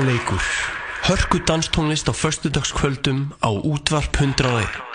leikur. Hörku danstónlist á förstudagskvöldum á útvarp 100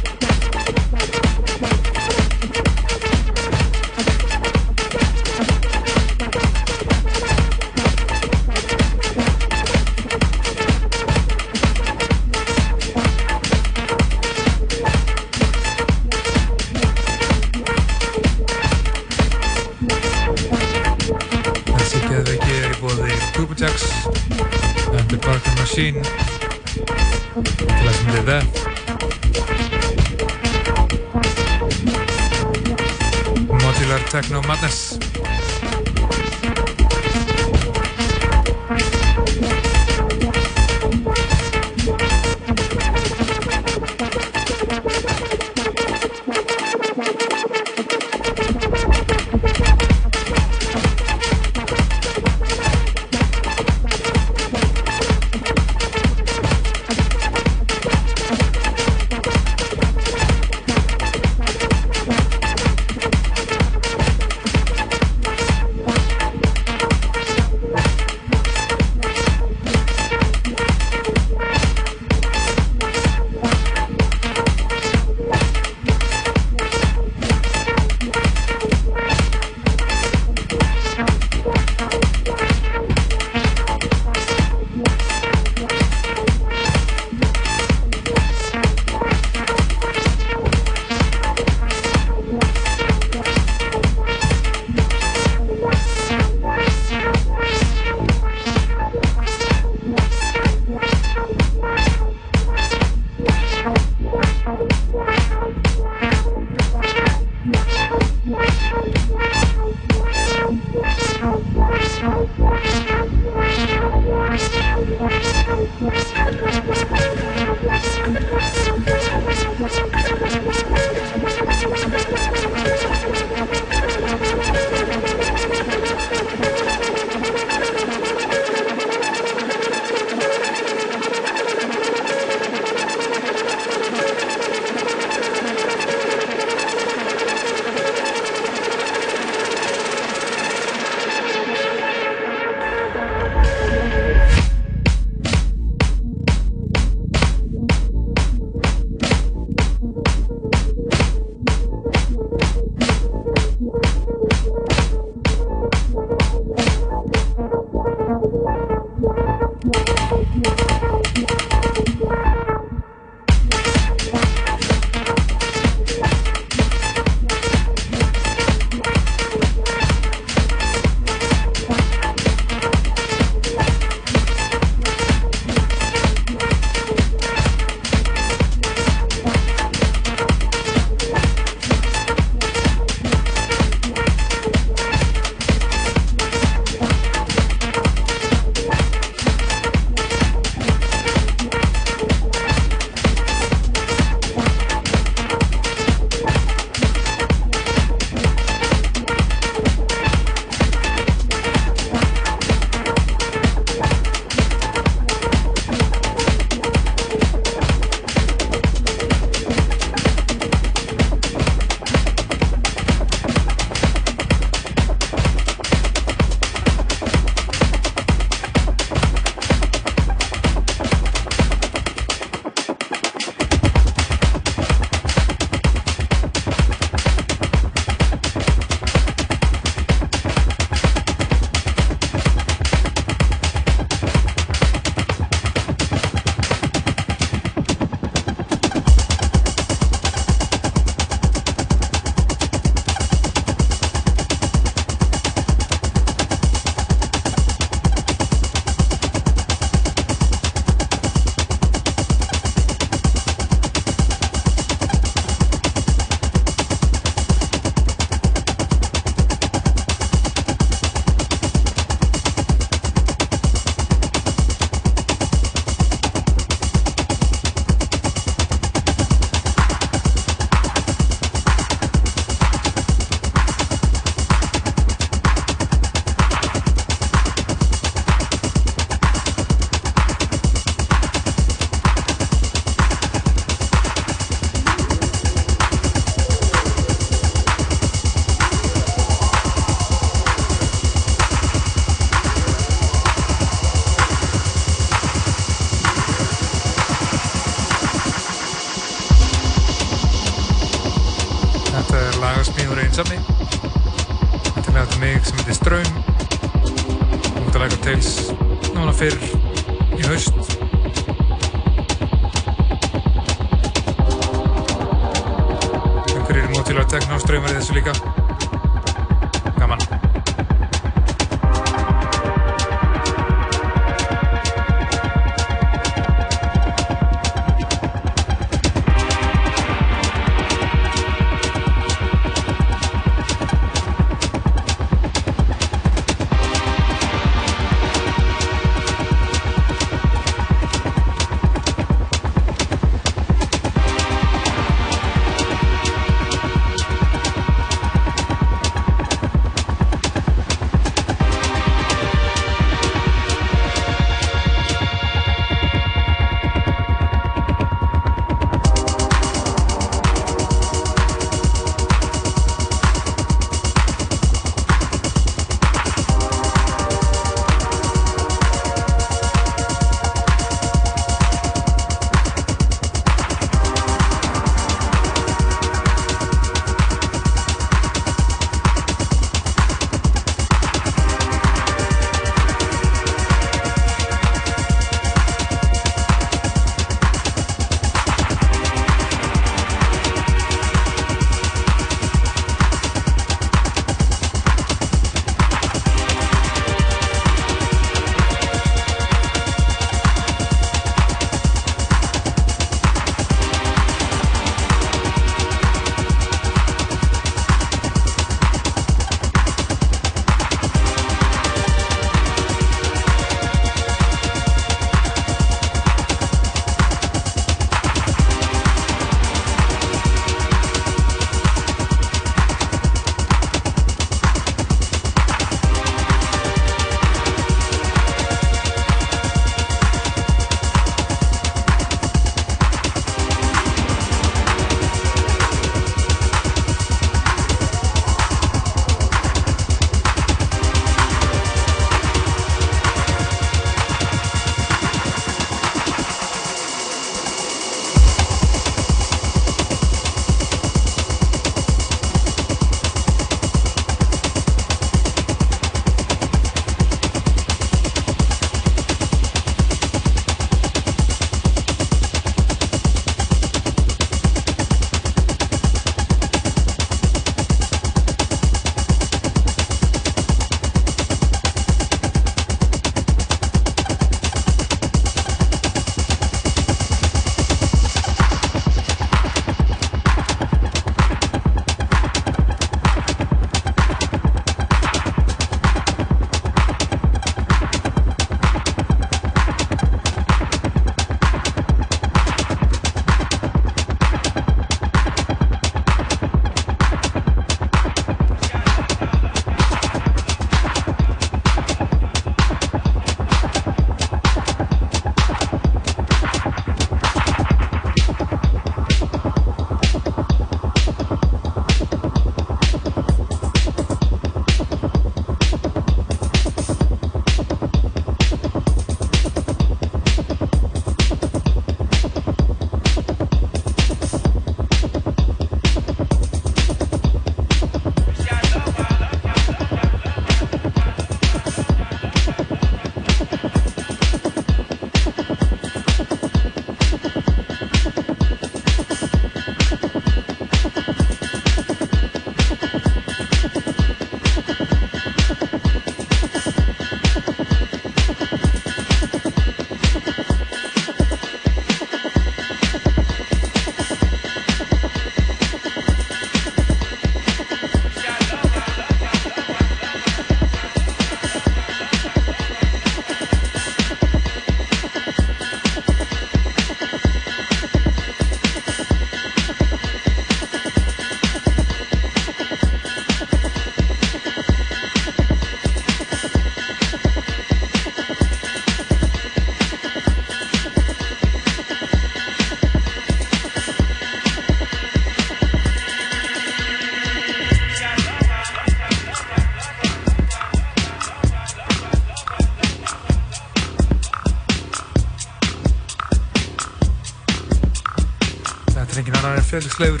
Felix Leifur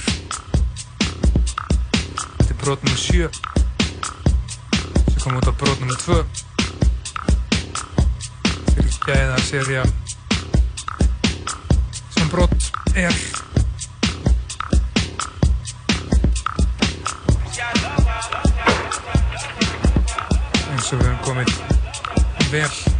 brot nr. 7 sem kom út á brot nr. 2 fylgjaðið að serja sem brot er eins og við hefum komið vel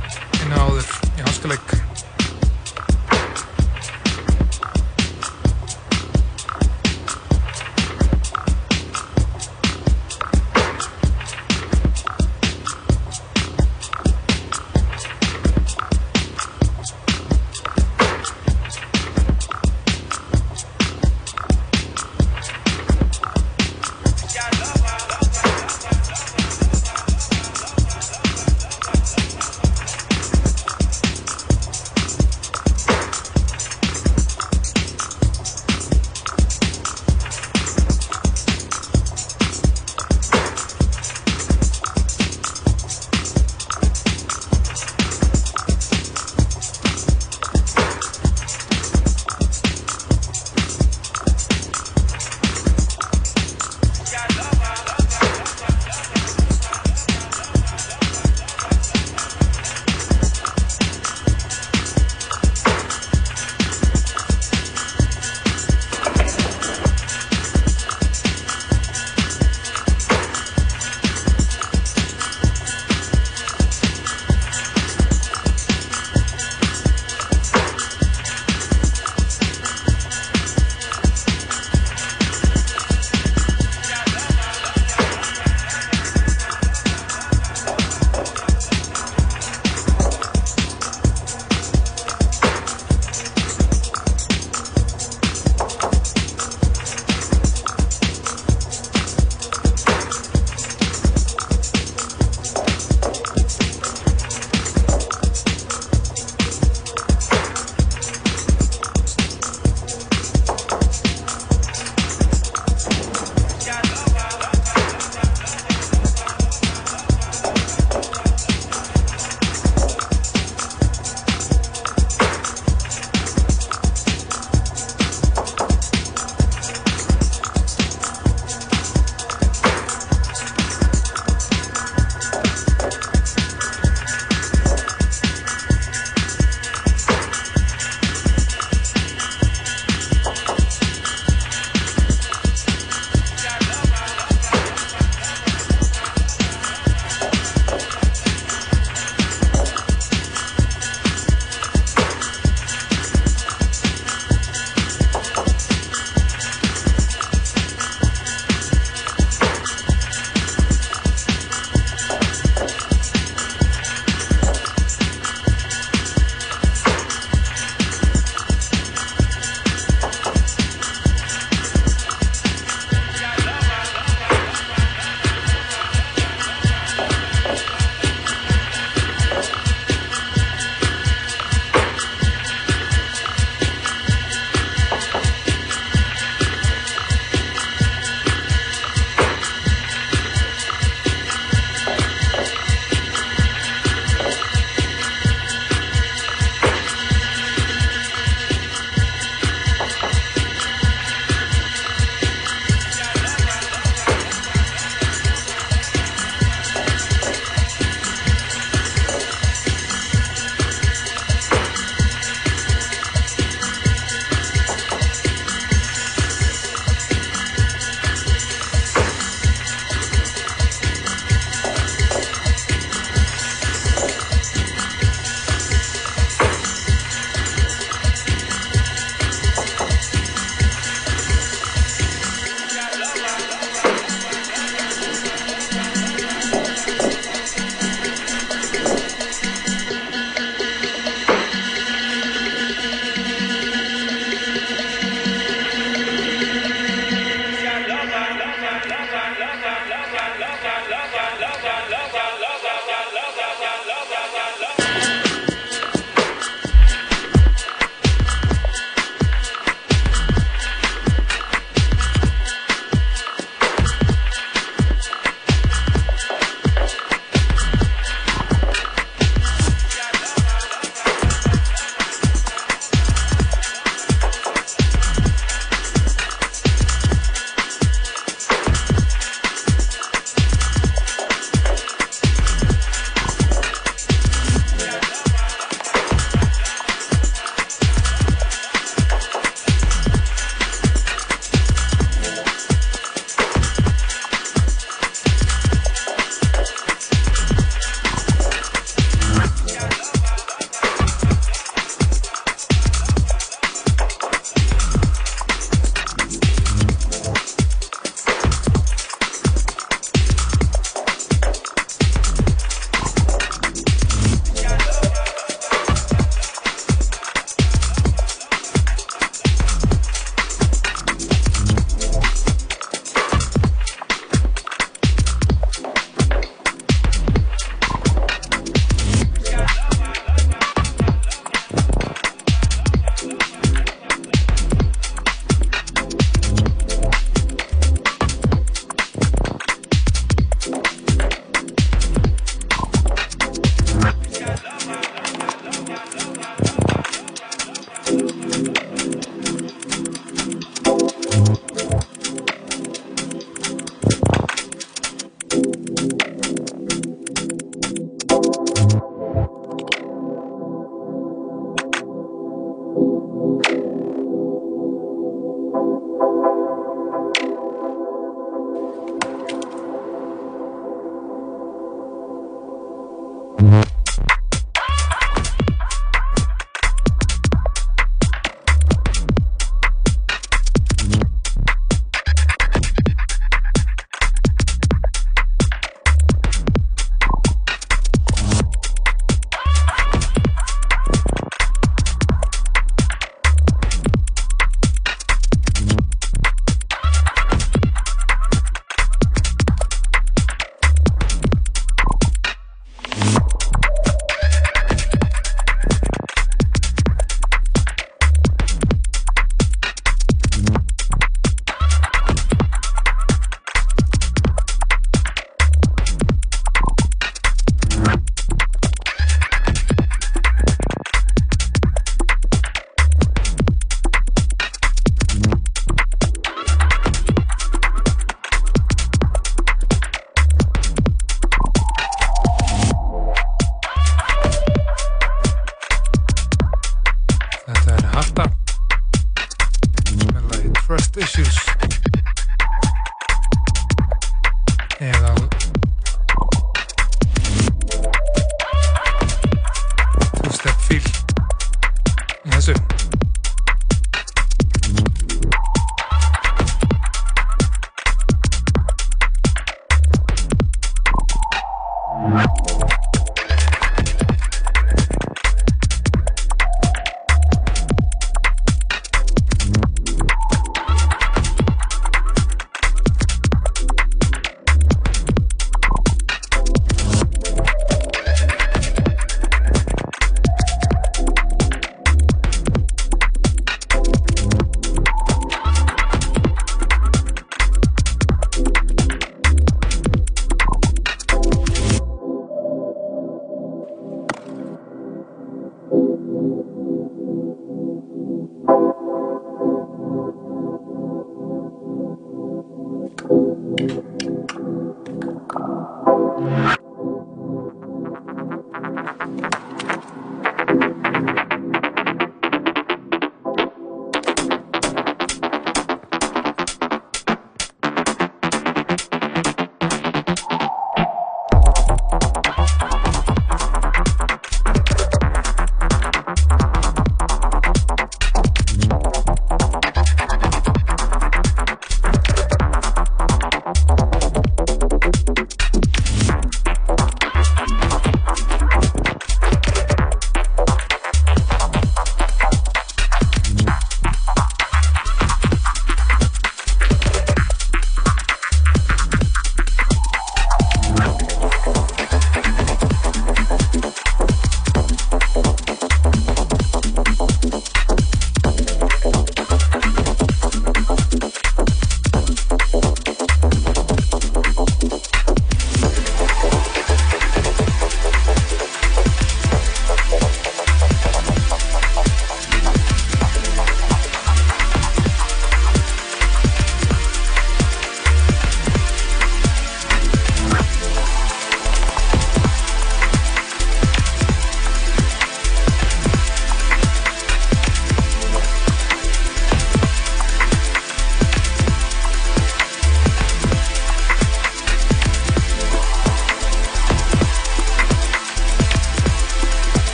issues.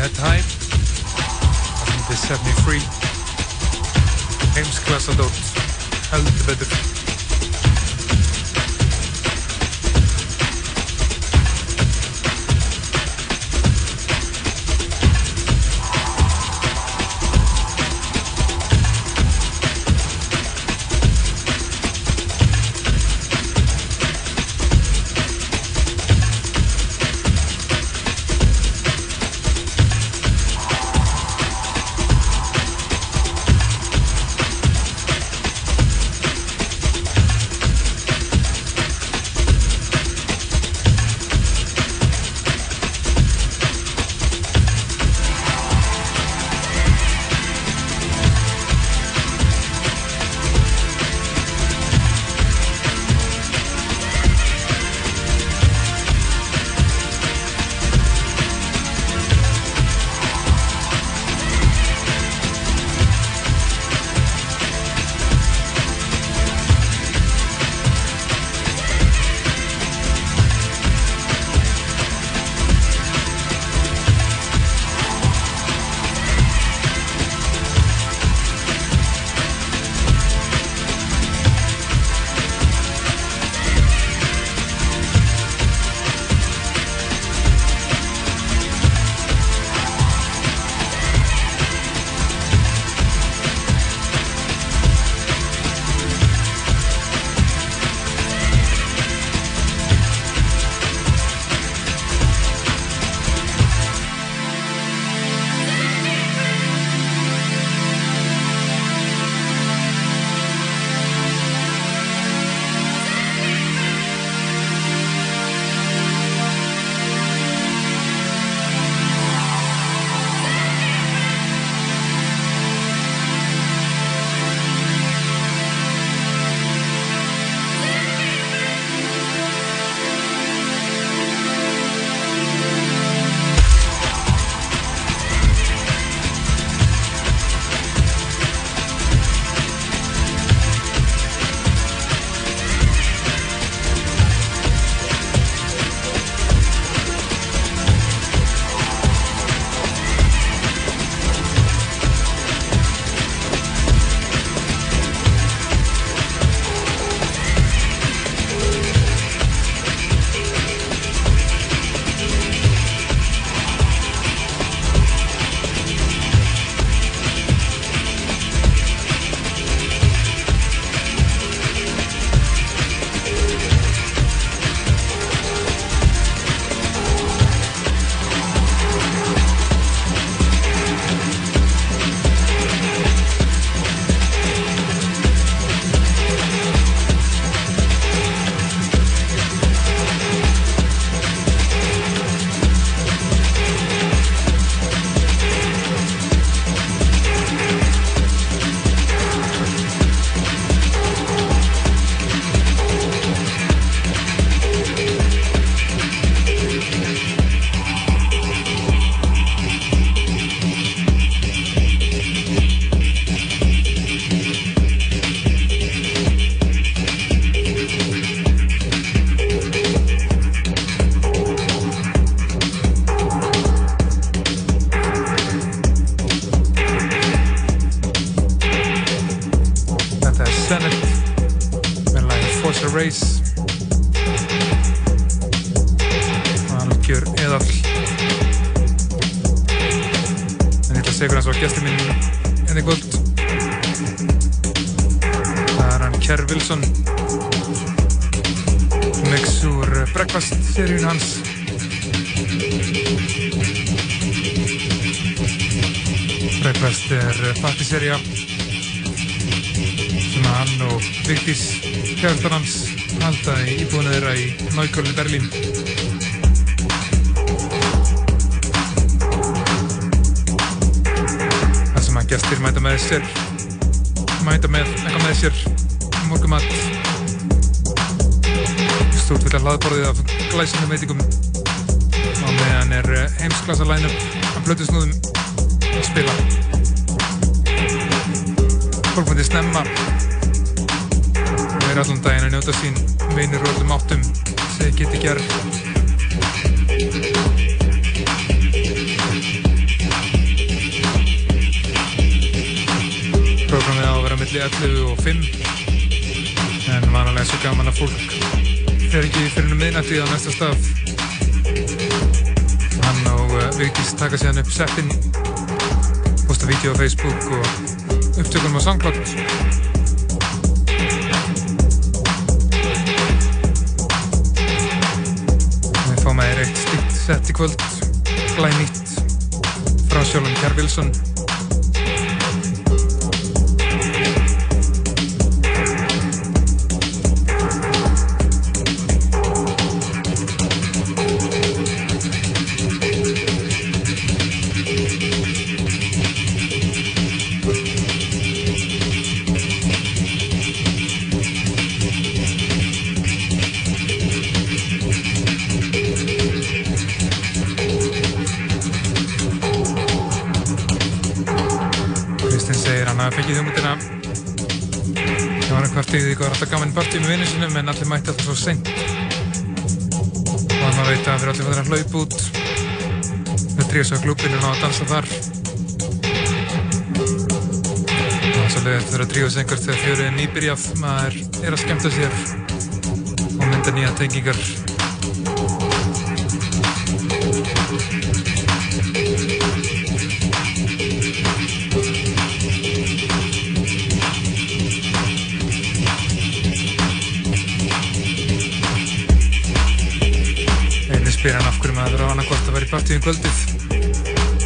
Þáttar er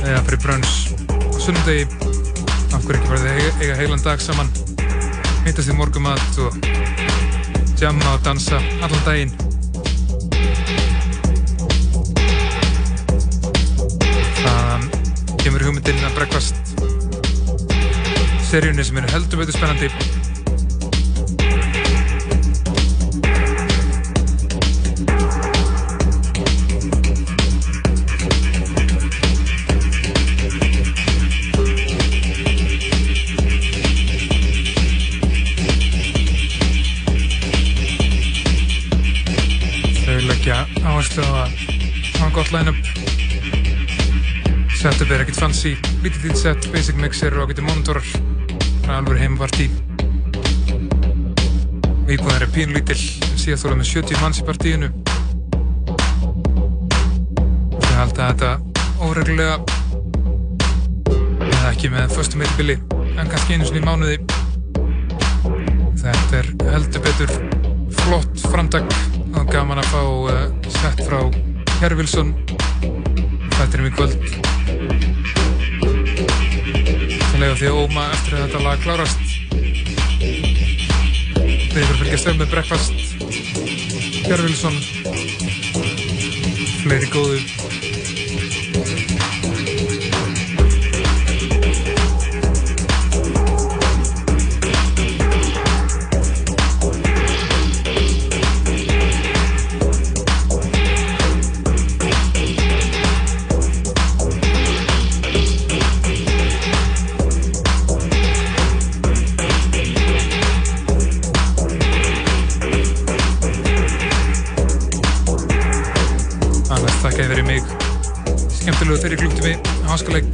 eða fyrir brönns sunnundegi af hverju ekki verði eiga, eiga heilan dag saman? Hittast í morgumat og jamma og dansa allan daginn. Þann kemur hugmyndin að bregvast seríunni sem er heldur veitur spennandi. Jazzy, lítið dýtsett, basic mixer og getið monitorar Það er alveg heimvartí Íbúðan er pínlítill, síðan þóla með 70 manns í partíinu. Það held að þetta óreglulega? Eða ekki með föstum eittbili en kannski einu sinni í mánuði. Þetta er heldur betur flott framdag og gaman að fá uh, sett frá Herr Wilson. Þetta er mjög kvöld að lega því óma eftir að þetta lag klárast. Við erum að fylgjast um með breakfast. Björn Wilson fleiri góðu fyrir klukktími hanskaleg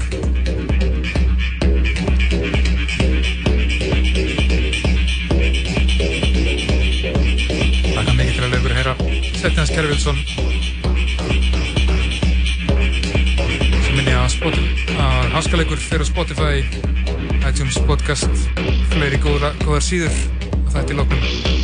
Þakka mikið til að leiður að heyra Sveitins Kervilsson sem minni að, að hanskalegur fyrir Spotify iTunes podcast fleiri góða, góðar síður. Að þetta er lóknum